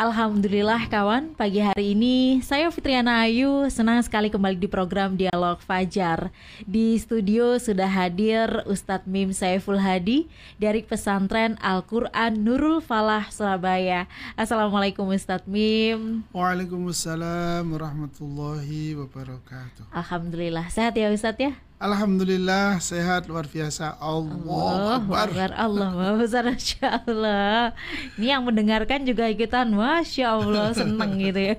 Alhamdulillah kawan, pagi hari ini saya Fitriana Ayu senang sekali kembali di program Dialog Fajar. Di studio sudah hadir Ustadz Mim Saiful Hadi dari pesantren Al-Quran Nurul Falah Surabaya. Assalamualaikum Ustadz Mim. Waalaikumsalam warahmatullahi wabarakatuh. Alhamdulillah, sehat ya Ustadz ya? Alhamdulillah sehat luar biasa. Allah Akbar. Allah besar Masya Allah. Ini yang mendengarkan juga ikutan Masya Allah seneng gitu ya.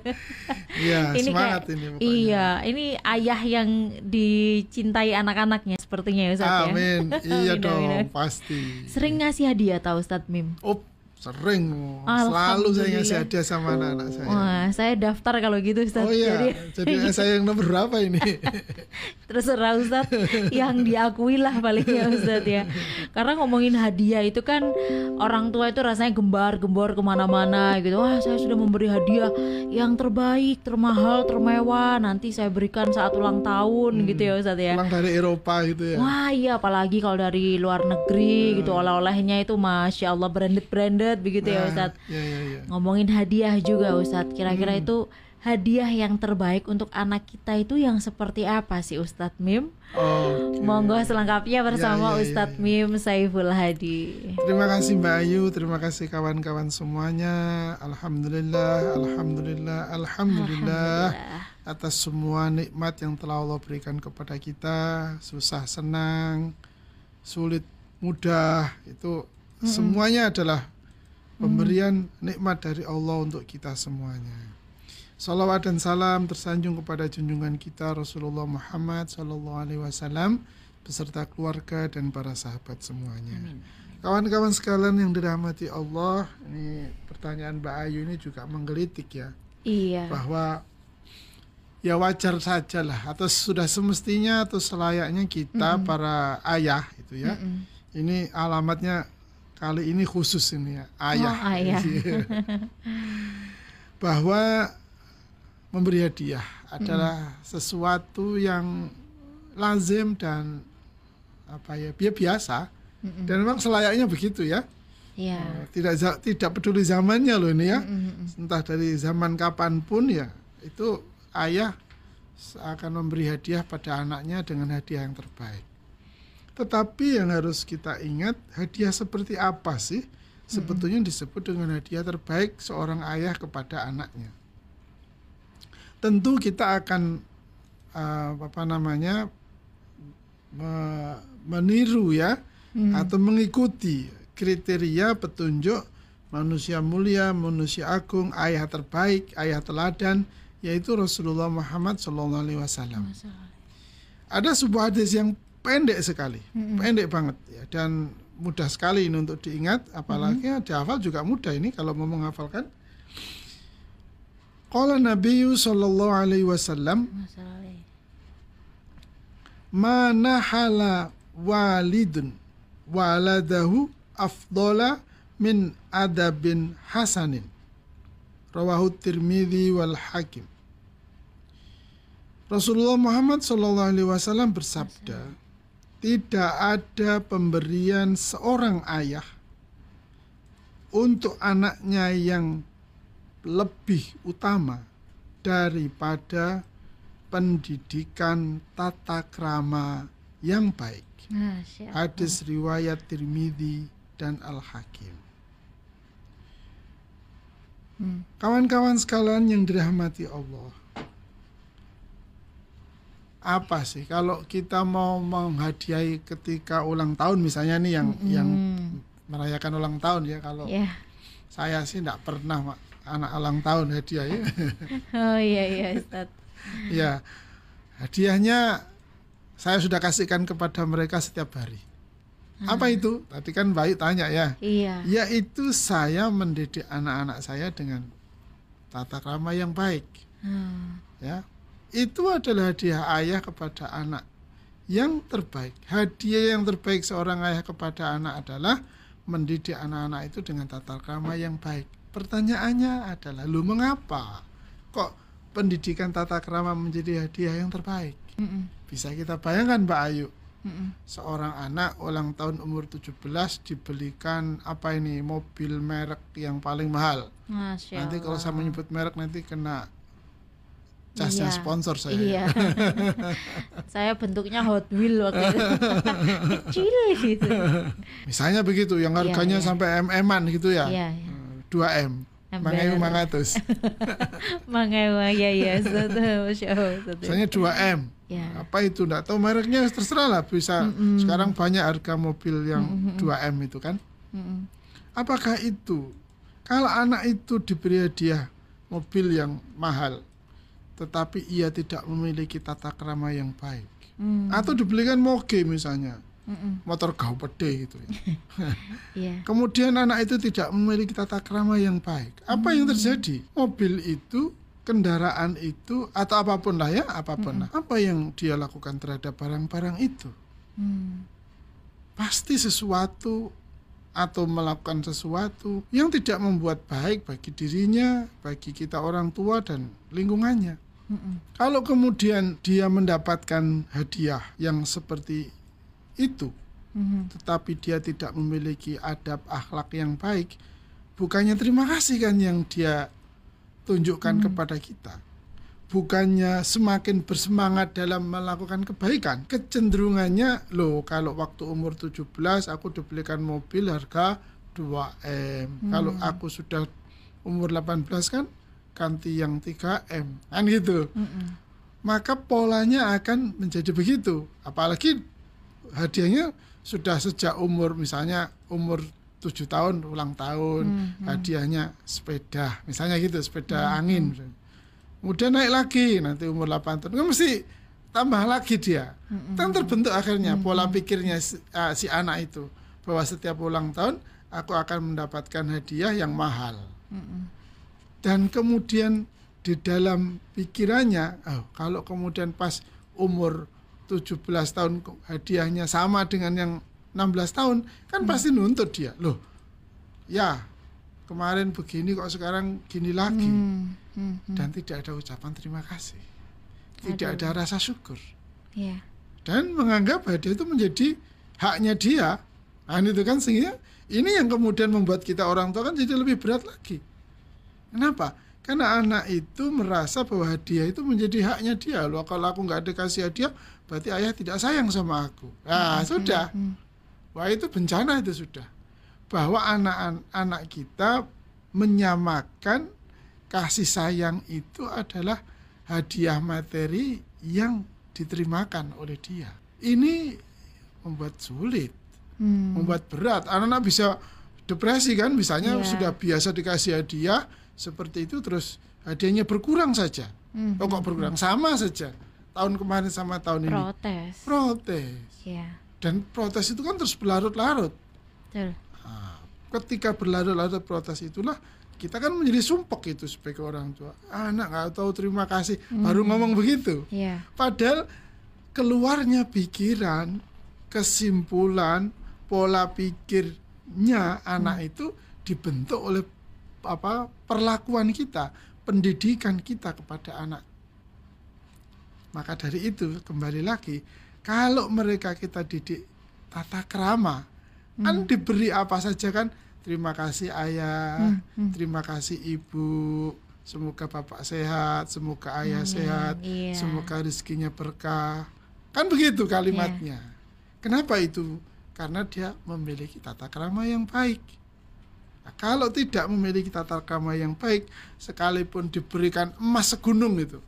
Iya semangat kayak, ini pokoknya. Iya ini ayah yang dicintai anak-anaknya sepertinya ya Ustaz Amin. ya. Amin. Iya dong pasti. Sering ngasih hadiah tahu Ustadz Mim? Oh Sering, selalu saya ngasih hadiah sama anak-anak saya. Wah, saya daftar kalau gitu Ustaz. Oh iya, jadi, jadi saya yang nomor berapa ini? Terserah Ustaz, yang diakui lah paling ya Ustaz ya. Karena ngomongin hadiah itu kan orang tua itu rasanya gembar-gembor ke mana-mana gitu. Wah, saya sudah memberi hadiah yang terbaik, termahal, termewah. Nanti saya berikan saat ulang tahun hmm, gitu ya Ustaz ya. Ulang dari Eropa gitu ya. Wah iya, apalagi kalau dari luar negeri hmm. gitu. Oleh-olehnya itu Masya Allah branded-branded begitu ya, nah, ya Ustadz. Ya, ya, ya. Ngomongin hadiah juga Ustadz. Kira-kira hmm. itu hadiah yang terbaik untuk anak kita itu yang seperti apa sih Ustadz Mim? Oh, okay. Monggo selengkapnya bersama ya, ya, ya, Ustadz ya. Mim Saiful Hadi. Terima kasih Mbak Ayu, terima kasih kawan-kawan semuanya. Alhamdulillah, alhamdulillah, alhamdulillah, alhamdulillah atas semua nikmat yang telah Allah berikan kepada kita, susah senang, sulit mudah itu -hmm. semuanya adalah pemberian nikmat dari Allah untuk kita semuanya. Salawat dan salam tersanjung kepada junjungan kita Rasulullah Muhammad Sallallahu Alaihi Wasallam beserta keluarga dan para sahabat semuanya. Kawan-kawan sekalian yang dirahmati Allah, ini pertanyaan Mbak Ayu ini juga menggelitik ya. Iya. Bahwa ya wajar saja lah atau sudah semestinya atau selayaknya kita mm -mm. para ayah itu ya. Mm -mm. Ini alamatnya kali ini khusus ini ya ayah, oh, ayah. bahwa memberi hadiah adalah hmm. sesuatu yang lazim dan apa ya biasa hmm. dan memang selayaknya begitu ya ya. tidak tidak peduli zamannya loh ini ya hmm. entah dari zaman kapan pun ya itu ayah akan memberi hadiah pada anaknya dengan hadiah yang terbaik tetapi yang harus kita ingat hadiah seperti apa sih sebetulnya disebut dengan hadiah terbaik seorang ayah kepada anaknya. Tentu kita akan uh, apa namanya me meniru ya hmm. atau mengikuti kriteria petunjuk manusia mulia, manusia agung, ayah terbaik, ayah teladan yaitu Rasulullah Muhammad SAW. Ada sebuah hadis yang pendek sekali, hmm. pendek banget ya dan mudah sekali ini untuk diingat, apalagi hmm. dihafal juga mudah ini kalau mau menghafalkan. Qala Nabi sallallahu alaihi wasallam Mana hala walidun waladahu afdola min adabin hasanin rawahu tirmidhi wal hakim Rasulullah Muhammad Shallallahu Alaihi Wasallam bersabda, tidak ada pemberian seorang ayah untuk anaknya yang lebih utama daripada pendidikan tata krama yang baik. Hadis riwayat Tirmidzi dan Al Hakim. Hmm. Kawan-kawan sekalian yang dirahmati Allah, apa sih? Kalau kita mau menghadiahi ketika ulang tahun misalnya nih yang mm yang merayakan ulang tahun ya kalau yeah. saya sih tidak pernah mak, anak ulang tahun hadiah ya. Oh iya iya Ustaz. Ya hadiahnya saya sudah kasihkan kepada mereka setiap hari. Hmm. apa itu? Tadi kan baik tanya ya. Iya. Yaitu saya mendidik anak-anak saya dengan tata krama yang baik. Hmm. ya itu adalah hadiah ayah kepada anak yang terbaik. Hadiah yang terbaik seorang ayah kepada anak adalah mendidik anak-anak itu dengan tata krama yang baik. pertanyaannya adalah, lu mengapa kok pendidikan tata krama menjadi hadiah yang terbaik? Mm -mm. Bisa kita bayangkan Mbak Ayu, mm -mm. seorang anak ulang tahun umur 17 dibelikan apa ini mobil merek yang paling mahal. Masya nanti kalau saya menyebut merek nanti kena jasnya iya. sponsor saya. Iya. saya bentuknya Hot Wheel waktu itu. Kecil gitu. Misalnya begitu yang iya, harganya iya, iya. sampai mm-an gitu ya. Iya, iya. 2M. Mangayu mangatus. Mangayu ya ya Misalnya 2M. Ya. Apa itu enggak tahu mereknya terserah lah bisa. Mm -mm. Sekarang banyak harga mobil yang mm -mm. 2M itu kan. Mm -mm. Apakah itu kalau anak itu diberi hadiah mobil yang mahal tetapi ia tidak memiliki tata krama yang baik mm. atau dibelikan moge misalnya Mm-mm. motor gau pede gitu ya. yeah. Kemudian anak itu tidak memiliki tata krama yang baik. Apa mm. yang terjadi? Mobil itu, kendaraan itu atau apa pun lah ya, apa pun lah. Apa yang dia lakukan terhadap barang-barang itu? Mm. Pasti sesuatu atau melakukan sesuatu yang tidak membuat baik bagi dirinya, bagi kita orang tua dan lingkungannya. Kalau kemudian dia mendapatkan hadiah yang seperti itu, mm-hmm. tetapi dia tidak memiliki adab akhlak yang baik, bukannya terima kasih kan yang dia tunjukkan mm-hmm. kepada kita. Bukannya semakin bersemangat dalam melakukan kebaikan. Kecenderungannya, loh kalau waktu umur 17 aku dibelikan mobil harga 2M. Hmm. Kalau aku sudah umur 18 kan ganti yang 3M. Kan gitu. Hmm. Maka polanya akan menjadi begitu. Apalagi hadiahnya sudah sejak umur misalnya umur tujuh tahun ulang tahun hmm, hmm. hadiahnya sepeda misalnya gitu sepeda hmm, angin kemudian naik lagi nanti umur 8 tahun kan mesti tambah lagi dia hmm, kan terbentuk akhirnya hmm, pola pikirnya si, uh, si anak itu bahwa setiap ulang tahun aku akan mendapatkan hadiah yang mahal hmm. Dan kemudian di dalam pikirannya oh, kalau kemudian pas umur 17 tahun hadiahnya sama dengan yang 16 tahun kan hmm. pasti nuntut dia loh ya kemarin begini kok sekarang gini lagi hmm. Hmm. Hmm. dan tidak ada ucapan terima kasih tidak Aduh. ada rasa syukur yeah. dan menganggap hadiah itu menjadi haknya dia nah itu kan sehingga ini yang kemudian membuat kita orang tua kan jadi lebih berat lagi kenapa karena anak itu merasa bahwa hadiah itu menjadi haknya dia loh kalau aku nggak dikasih hadiah berarti ayah tidak sayang sama aku. Nah, hmm, sudah. Hmm, hmm. Wah, itu bencana itu sudah. Bahwa anak-anak kita menyamakan kasih sayang itu adalah hadiah materi yang diterimakan oleh dia. Ini membuat sulit, hmm. membuat berat. Anak-anak bisa depresi kan, misalnya yeah. sudah biasa dikasih hadiah seperti itu terus hadiahnya berkurang saja. Hmm. Oh, kok berkurang sama saja tahun kemarin sama tahun protes. ini protes protes ya. dan protes itu kan terus berlarut-larut nah, ketika berlarut-larut protes itulah kita kan menjadi sumpek itu sebagai orang tua anak nggak tahu terima kasih hmm. baru ngomong begitu ya. padahal keluarnya pikiran kesimpulan pola pikirnya anak hmm. itu dibentuk oleh apa perlakuan kita pendidikan kita kepada anak maka dari itu kembali lagi kalau mereka kita didik tata krama hmm. kan diberi apa saja kan terima kasih ayah, hmm. Hmm. terima kasih ibu, semoga bapak sehat, semoga ayah hmm, sehat, yeah. semoga rezekinya berkah. Kan begitu kalimatnya. Yeah. Kenapa itu? Karena dia memiliki tata krama yang baik. Nah, kalau tidak memiliki tata krama yang baik, sekalipun diberikan emas segunung itu,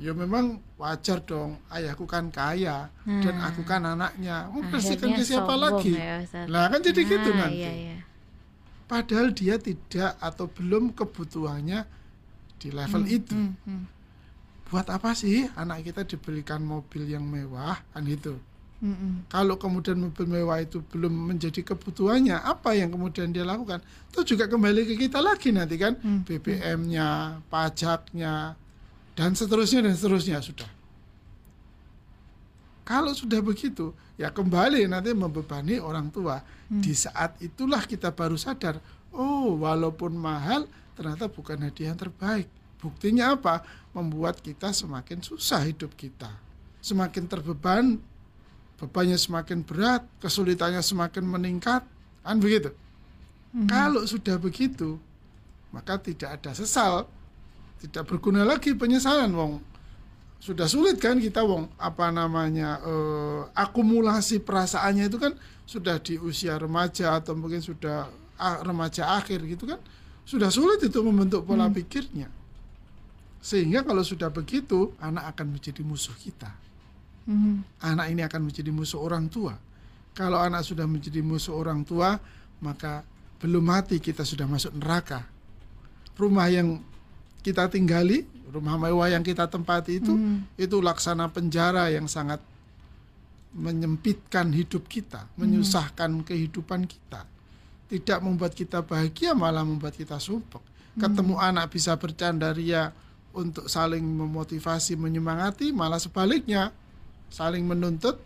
ya memang wajar dong. Ayahku kan kaya hmm. dan aku kan anaknya. Mau kasihkan ke siapa lagi? ya, nah kan jadi nah, gitu nanti. iya, iya. padahal dia tidak atau belum kebutuhannya di level hmm, itu. hmm, hmm. buat apa sih anak kita diberikan mobil yang mewah kan itu hmm, Kalau kemudian mobil mewah itu belum menjadi kebutuhannya, apa yang kemudian dia lakukan? Itu juga kembali ke kita lagi nanti kan, hmm. BBM-nya, pajaknya, dan seterusnya dan seterusnya sudah. Kalau sudah begitu, ya kembali nanti membebani orang tua. Hmm. Di saat itulah kita baru sadar, oh walaupun mahal, ternyata bukan hadiah yang terbaik. Buktinya apa? Membuat kita semakin susah hidup kita. Semakin terbeban, bebannya semakin berat, kesulitannya semakin meningkat. Kan begitu? Hmm. Kalau sudah begitu, maka tidak ada sesal. Tidak berguna lagi penyesalan, wong sudah sulit kan kita wong apa namanya uh, akumulasi perasaannya itu kan sudah di usia remaja atau mungkin sudah uh, remaja akhir gitu kan sudah sulit itu membentuk pola hmm. pikirnya sehingga kalau sudah begitu anak akan menjadi musuh kita hmm. anak ini akan menjadi musuh orang tua kalau anak sudah menjadi musuh orang tua maka belum mati kita sudah masuk neraka rumah yang kita tinggali rumah mewah yang kita tempati itu hmm. itu laksana penjara yang sangat menyempitkan hidup kita, hmm. menyusahkan kehidupan kita. Tidak membuat kita bahagia malah membuat kita sumpek. Hmm. Ketemu anak bisa bercanda ria untuk saling memotivasi, menyemangati, malah sebaliknya saling menuntut,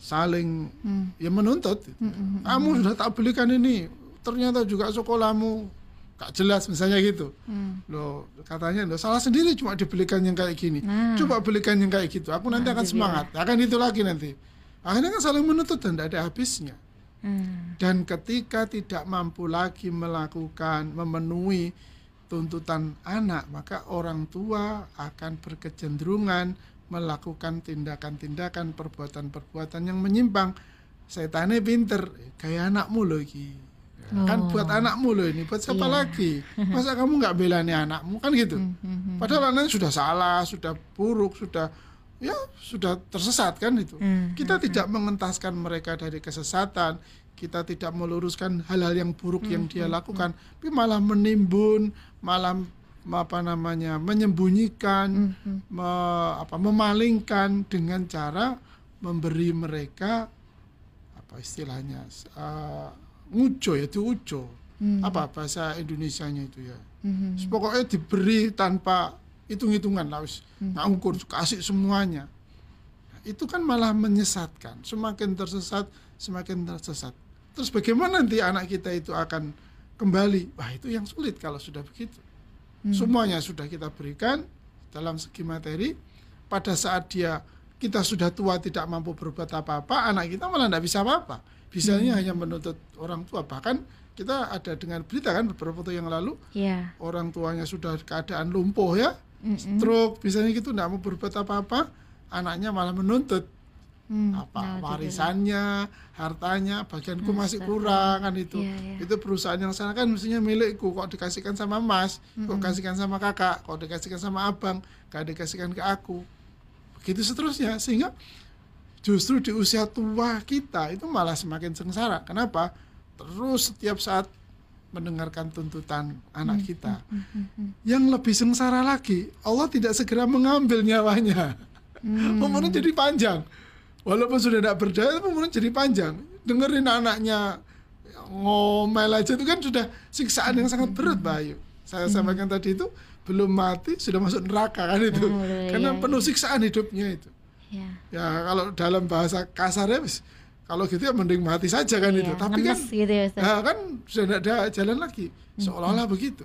saling hmm. ya menuntut. Hmm. hmm, hmm Kamu sudah tak belikan ini, ternyata juga sekolahmu gak jelas misalnya gitu hmm. loh katanya lo salah sendiri cuma dibelikan yang kayak gini nah. coba belikan yang kayak gitu aku nanti nah, akan semangat akan itu lagi nanti akhirnya kan saling menuntut dan tidak ada habisnya hmm. dan ketika tidak mampu lagi melakukan memenuhi tuntutan anak maka orang tua akan berkecenderungan melakukan tindakan-tindakan perbuatan-perbuatan yang menyimpang setannya pinter kayak anakmu loh Oh. Kan buat anakmu loh ini, buat siapa yeah. lagi? Masa kamu nggak belani anakmu kan gitu? Hmm, hmm, hmm. Padahal anaknya sudah salah, sudah buruk, sudah ya sudah tersesat kan itu. Kita tidak mengentaskan mereka dari kesesatan, kita tidak meluruskan hal-hal yang buruk yang dia lakukan, tapi malah menimbun, malah apa namanya menyembunyikan, me, apa memalingkan dengan cara memberi mereka apa istilahnya uh, nguco ya itu uco hmm. apa bahasa Indonesia-nya itu ya? Hmm. pokoknya diberi tanpa hitung-hitungan lah hmm. ngukur kasih semuanya. Nah, itu kan malah menyesatkan. Semakin tersesat semakin tersesat. Terus bagaimana nanti anak kita itu akan kembali? Wah itu yang sulit kalau sudah begitu hmm. semuanya sudah kita berikan dalam segi materi pada saat dia kita sudah tua tidak mampu berbuat apa-apa anak kita malah tidak bisa apa-apa bisanya hmm. hanya menuntut orang tua bahkan kita ada dengan berita kan beberapa waktu yang lalu yeah. orang tuanya sudah keadaan lumpuh ya mm stroke bisanya gitu tidak mau berbuat apa-apa anaknya malah menuntut hmm, apa nah, warisannya hartanya bagianku nah, masih kurang kan itu yeah, yeah. itu perusahaan yang sana kan mestinya milikku kok dikasihkan sama mas mm kok dikasihkan sama kakak kok dikasihkan sama abang gak dikasihkan ke aku begitu seterusnya sehingga justru di usia tua kita itu malah semakin sengsara. Kenapa? Terus setiap saat mendengarkan tuntutan anak hmm, kita. Hmm, hmm, Yang lebih sengsara lagi, Allah tidak segera mengambil nyawanya. Hmm. Umurnya jadi panjang. Walaupun sudah tidak berdaya, umurnya jadi panjang. Dengerin anaknya ngomel aja itu kan sudah siksaan yang sangat berat, Bayu. Saya sampaikan tadi itu belum mati sudah masuk neraka kan itu. Oh, Karena iya, penuh iya. siksaan hidupnya itu. Ya. ya kalau dalam bahasa kasarnya kalau gitu ya mending mati saja kan ya, itu. Tapi kan gitu ya, ya kan sudah tidak ada jalan lagi. Seolah-olah hmm. begitu.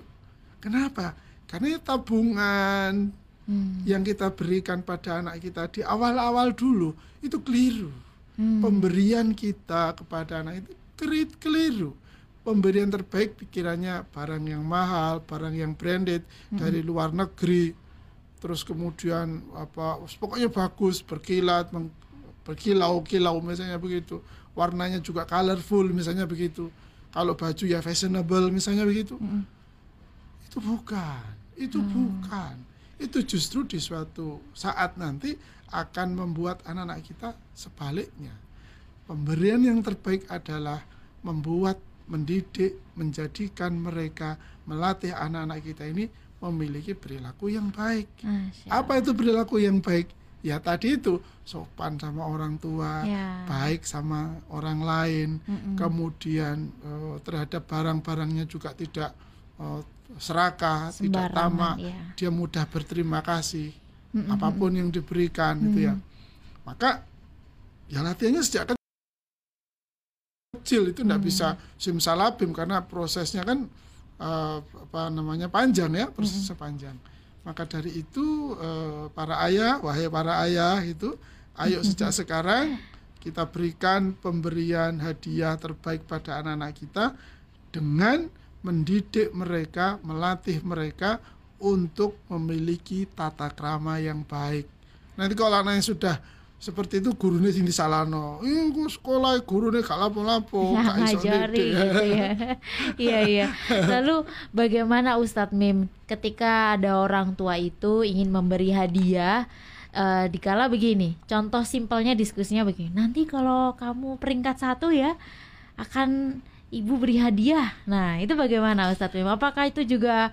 Kenapa? Karena tabungan hmm. yang kita berikan pada anak kita di awal-awal dulu itu keliru. Hmm. Pemberian kita kepada anak itu keliru. Pemberian terbaik pikirannya barang yang mahal, barang yang branded hmm. dari luar negeri, terus kemudian apa pokoknya bagus berkilat berkilau-kilau misalnya begitu warnanya juga colorful misalnya begitu kalau baju ya fashionable misalnya begitu mm. itu bukan itu mm. bukan itu justru di suatu saat nanti akan membuat anak-anak kita sebaliknya pemberian yang terbaik adalah membuat mendidik menjadikan mereka melatih anak-anak kita ini memiliki perilaku yang baik. Apa itu perilaku yang baik? Ya tadi itu sopan sama orang tua, ya. baik sama orang lain, mm -mm. kemudian uh, terhadap barang-barangnya juga tidak uh, serakah, Sembarangan, tidak tamak, ya. dia mudah berterima kasih mm -mm. apa pun yang diberikan mm. itu ya. Maka ya latihannya sejak kecil itu tidak hmm. bisa simsalabim karena prosesnya kan uh, apa namanya panjang ya prosesnya hmm. panjang maka dari itu uh, para ayah wahai para ayah itu ayo sejak sekarang kita berikan pemberian hadiah terbaik pada anak-anak kita dengan mendidik mereka, melatih mereka untuk memiliki tata krama yang baik. Nanti kalau anaknya sudah seperti itu gurunya sing disalahno. Ih, guru sekolah gurunya gak lapo-lapo, gak ngajari gitu ya. Iya, iya. Lalu bagaimana Ustadz Mim ketika ada orang tua itu ingin memberi hadiah uh, dikala begini, contoh simpelnya diskusinya begini. Nanti kalau kamu peringkat satu ya akan ibu beri hadiah. Nah, itu bagaimana Ustadz Mim? Apakah itu juga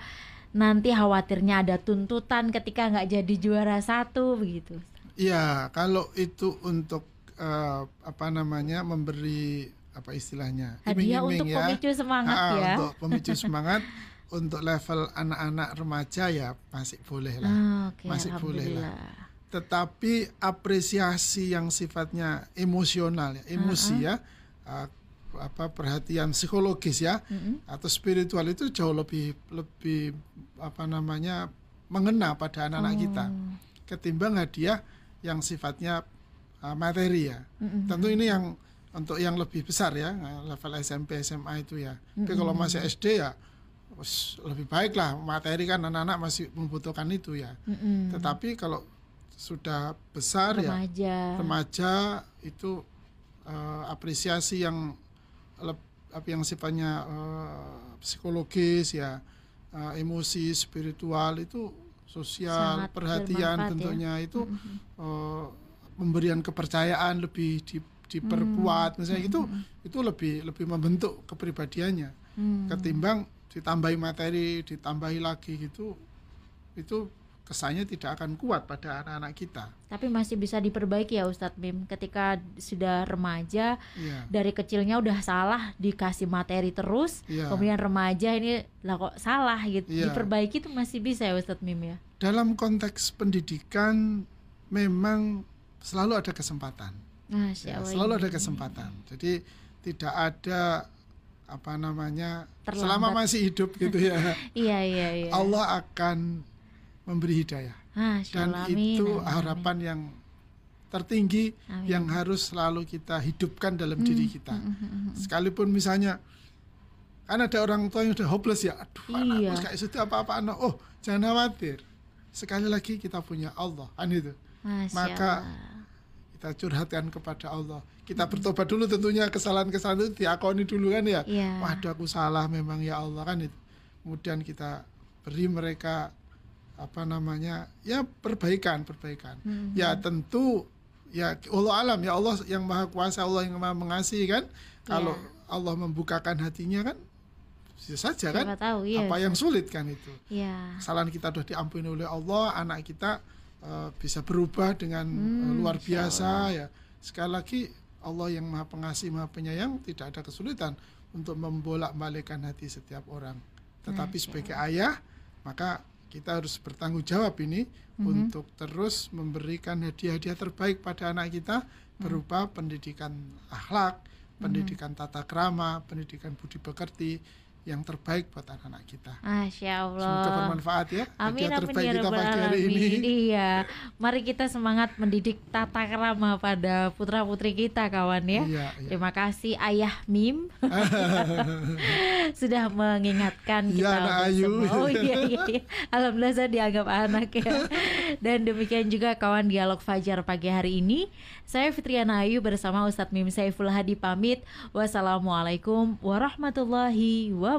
nanti khawatirnya ada tuntutan ketika nggak jadi juara satu begitu? Iya, kalau itu untuk uh, apa namanya memberi apa istilahnya hadiah untuk ya. pemicu semangat ah, ya. Untuk pemicu semangat untuk level anak-anak remaja ya masih boleh lah, ah, okay, masih boleh lah. Tetapi apresiasi yang sifatnya emosional ya, emosi uh -huh. ya. Uh, apa perhatian psikologis ya mm-hmm. atau spiritual itu jauh lebih lebih apa namanya mengena pada anak-anak oh. kita ketimbang hadiah yang sifatnya uh, materi ya. Mm-hmm. Tentu ini yang untuk yang lebih besar ya level SMP SMA itu ya. Mm-hmm. Tapi kalau masih SD ya lebih baik lah materi kan anak-anak masih membutuhkan itu ya. Mm-hmm. Tetapi kalau sudah besar ya, remaja. ya remaja itu uh, apresiasi yang apa yang sifatnya uh, psikologis ya uh, emosi spiritual itu sosial Sangat perhatian ya. tentunya ya. itu mm-hmm. uh, pemberian kepercayaan lebih di, diperkuat mm-hmm. misalnya itu mm-hmm. itu lebih lebih membentuk kepribadiannya mm-hmm. ketimbang ditambahi materi ditambahi lagi gitu itu kesannya tidak akan kuat pada anak-anak kita. Tapi masih bisa diperbaiki ya Ustadz Bim ketika sudah remaja yeah. dari kecilnya udah salah dikasih materi terus, yeah. kemudian remaja ini lah kok salah gitu. Yeah. Diperbaiki itu masih bisa ya Ustadz Bim ya. Dalam konteks pendidikan memang selalu ada kesempatan. ya, selalu ada kesempatan. Jadi tidak ada apa namanya Terlambat. selama masih hidup gitu ya. iya iya iya. Allah akan memberi hidayah. Ah, Dan itu amin, harapan amin. yang tertinggi amin. yang harus selalu kita hidupkan dalam hmm, diri kita. Hmm, hmm, hmm, Sekalipun misalnya kan ada orang tua yang sudah hopeless ya, aduh iya. anakku kayak itu apa-apa anak. Oh, jangan khawatir. Sekali lagi kita punya Allah, kan itu. Masya Maka Allah. kita curhatkan kepada Allah. Kita hmm. bertobat dulu tentunya kesalahan-kesalahan itu diakoni dulu kan ya. Yeah. Waduh aku salah memang ya Allah kan itu. Kemudian kita beri mereka apa namanya ya perbaikan perbaikan hmm. ya tentu ya Allah alam ya Allah yang maha kuasa Allah yang maha mengasihi kan kalau yeah. Allah membukakan hatinya kan bisa saja Siapa kan tahu, iya. apa yang sulit kan itu yeah. kesalahan kita sudah diampuni oleh Allah anak kita uh, bisa berubah dengan hmm, uh, luar biasa ya sekali lagi Allah yang maha pengasih maha penyayang tidak ada kesulitan untuk membolak balikkan hati setiap orang tetapi sebagai ayah maka kita harus bertanggung jawab ini mm-hmm. untuk terus memberikan hadiah-hadiah terbaik pada anak kita mm-hmm. berupa pendidikan akhlak, pendidikan mm-hmm. tata krama, pendidikan budi pekerti, yang terbaik buat anak-anak kita. Masya Allah. Semoga bermanfaat ya. Amin, amin terbaik ya kita pagi hari ini. Iya. Mari kita semangat mendidik tata krama pada putra putri kita kawan ya. Iya, iya. Terima kasih Ayah Mim sudah mengingatkan kita. Iya, anak Ayu. Oh iya, iya iya. Alhamdulillah saya dianggap anak ya. Dan demikian juga kawan dialog Fajar pagi hari ini. Saya Fitriana Ayu bersama Ustadz Mim Saiful Hadi pamit. Wassalamualaikum warahmatullahi wabarakatuh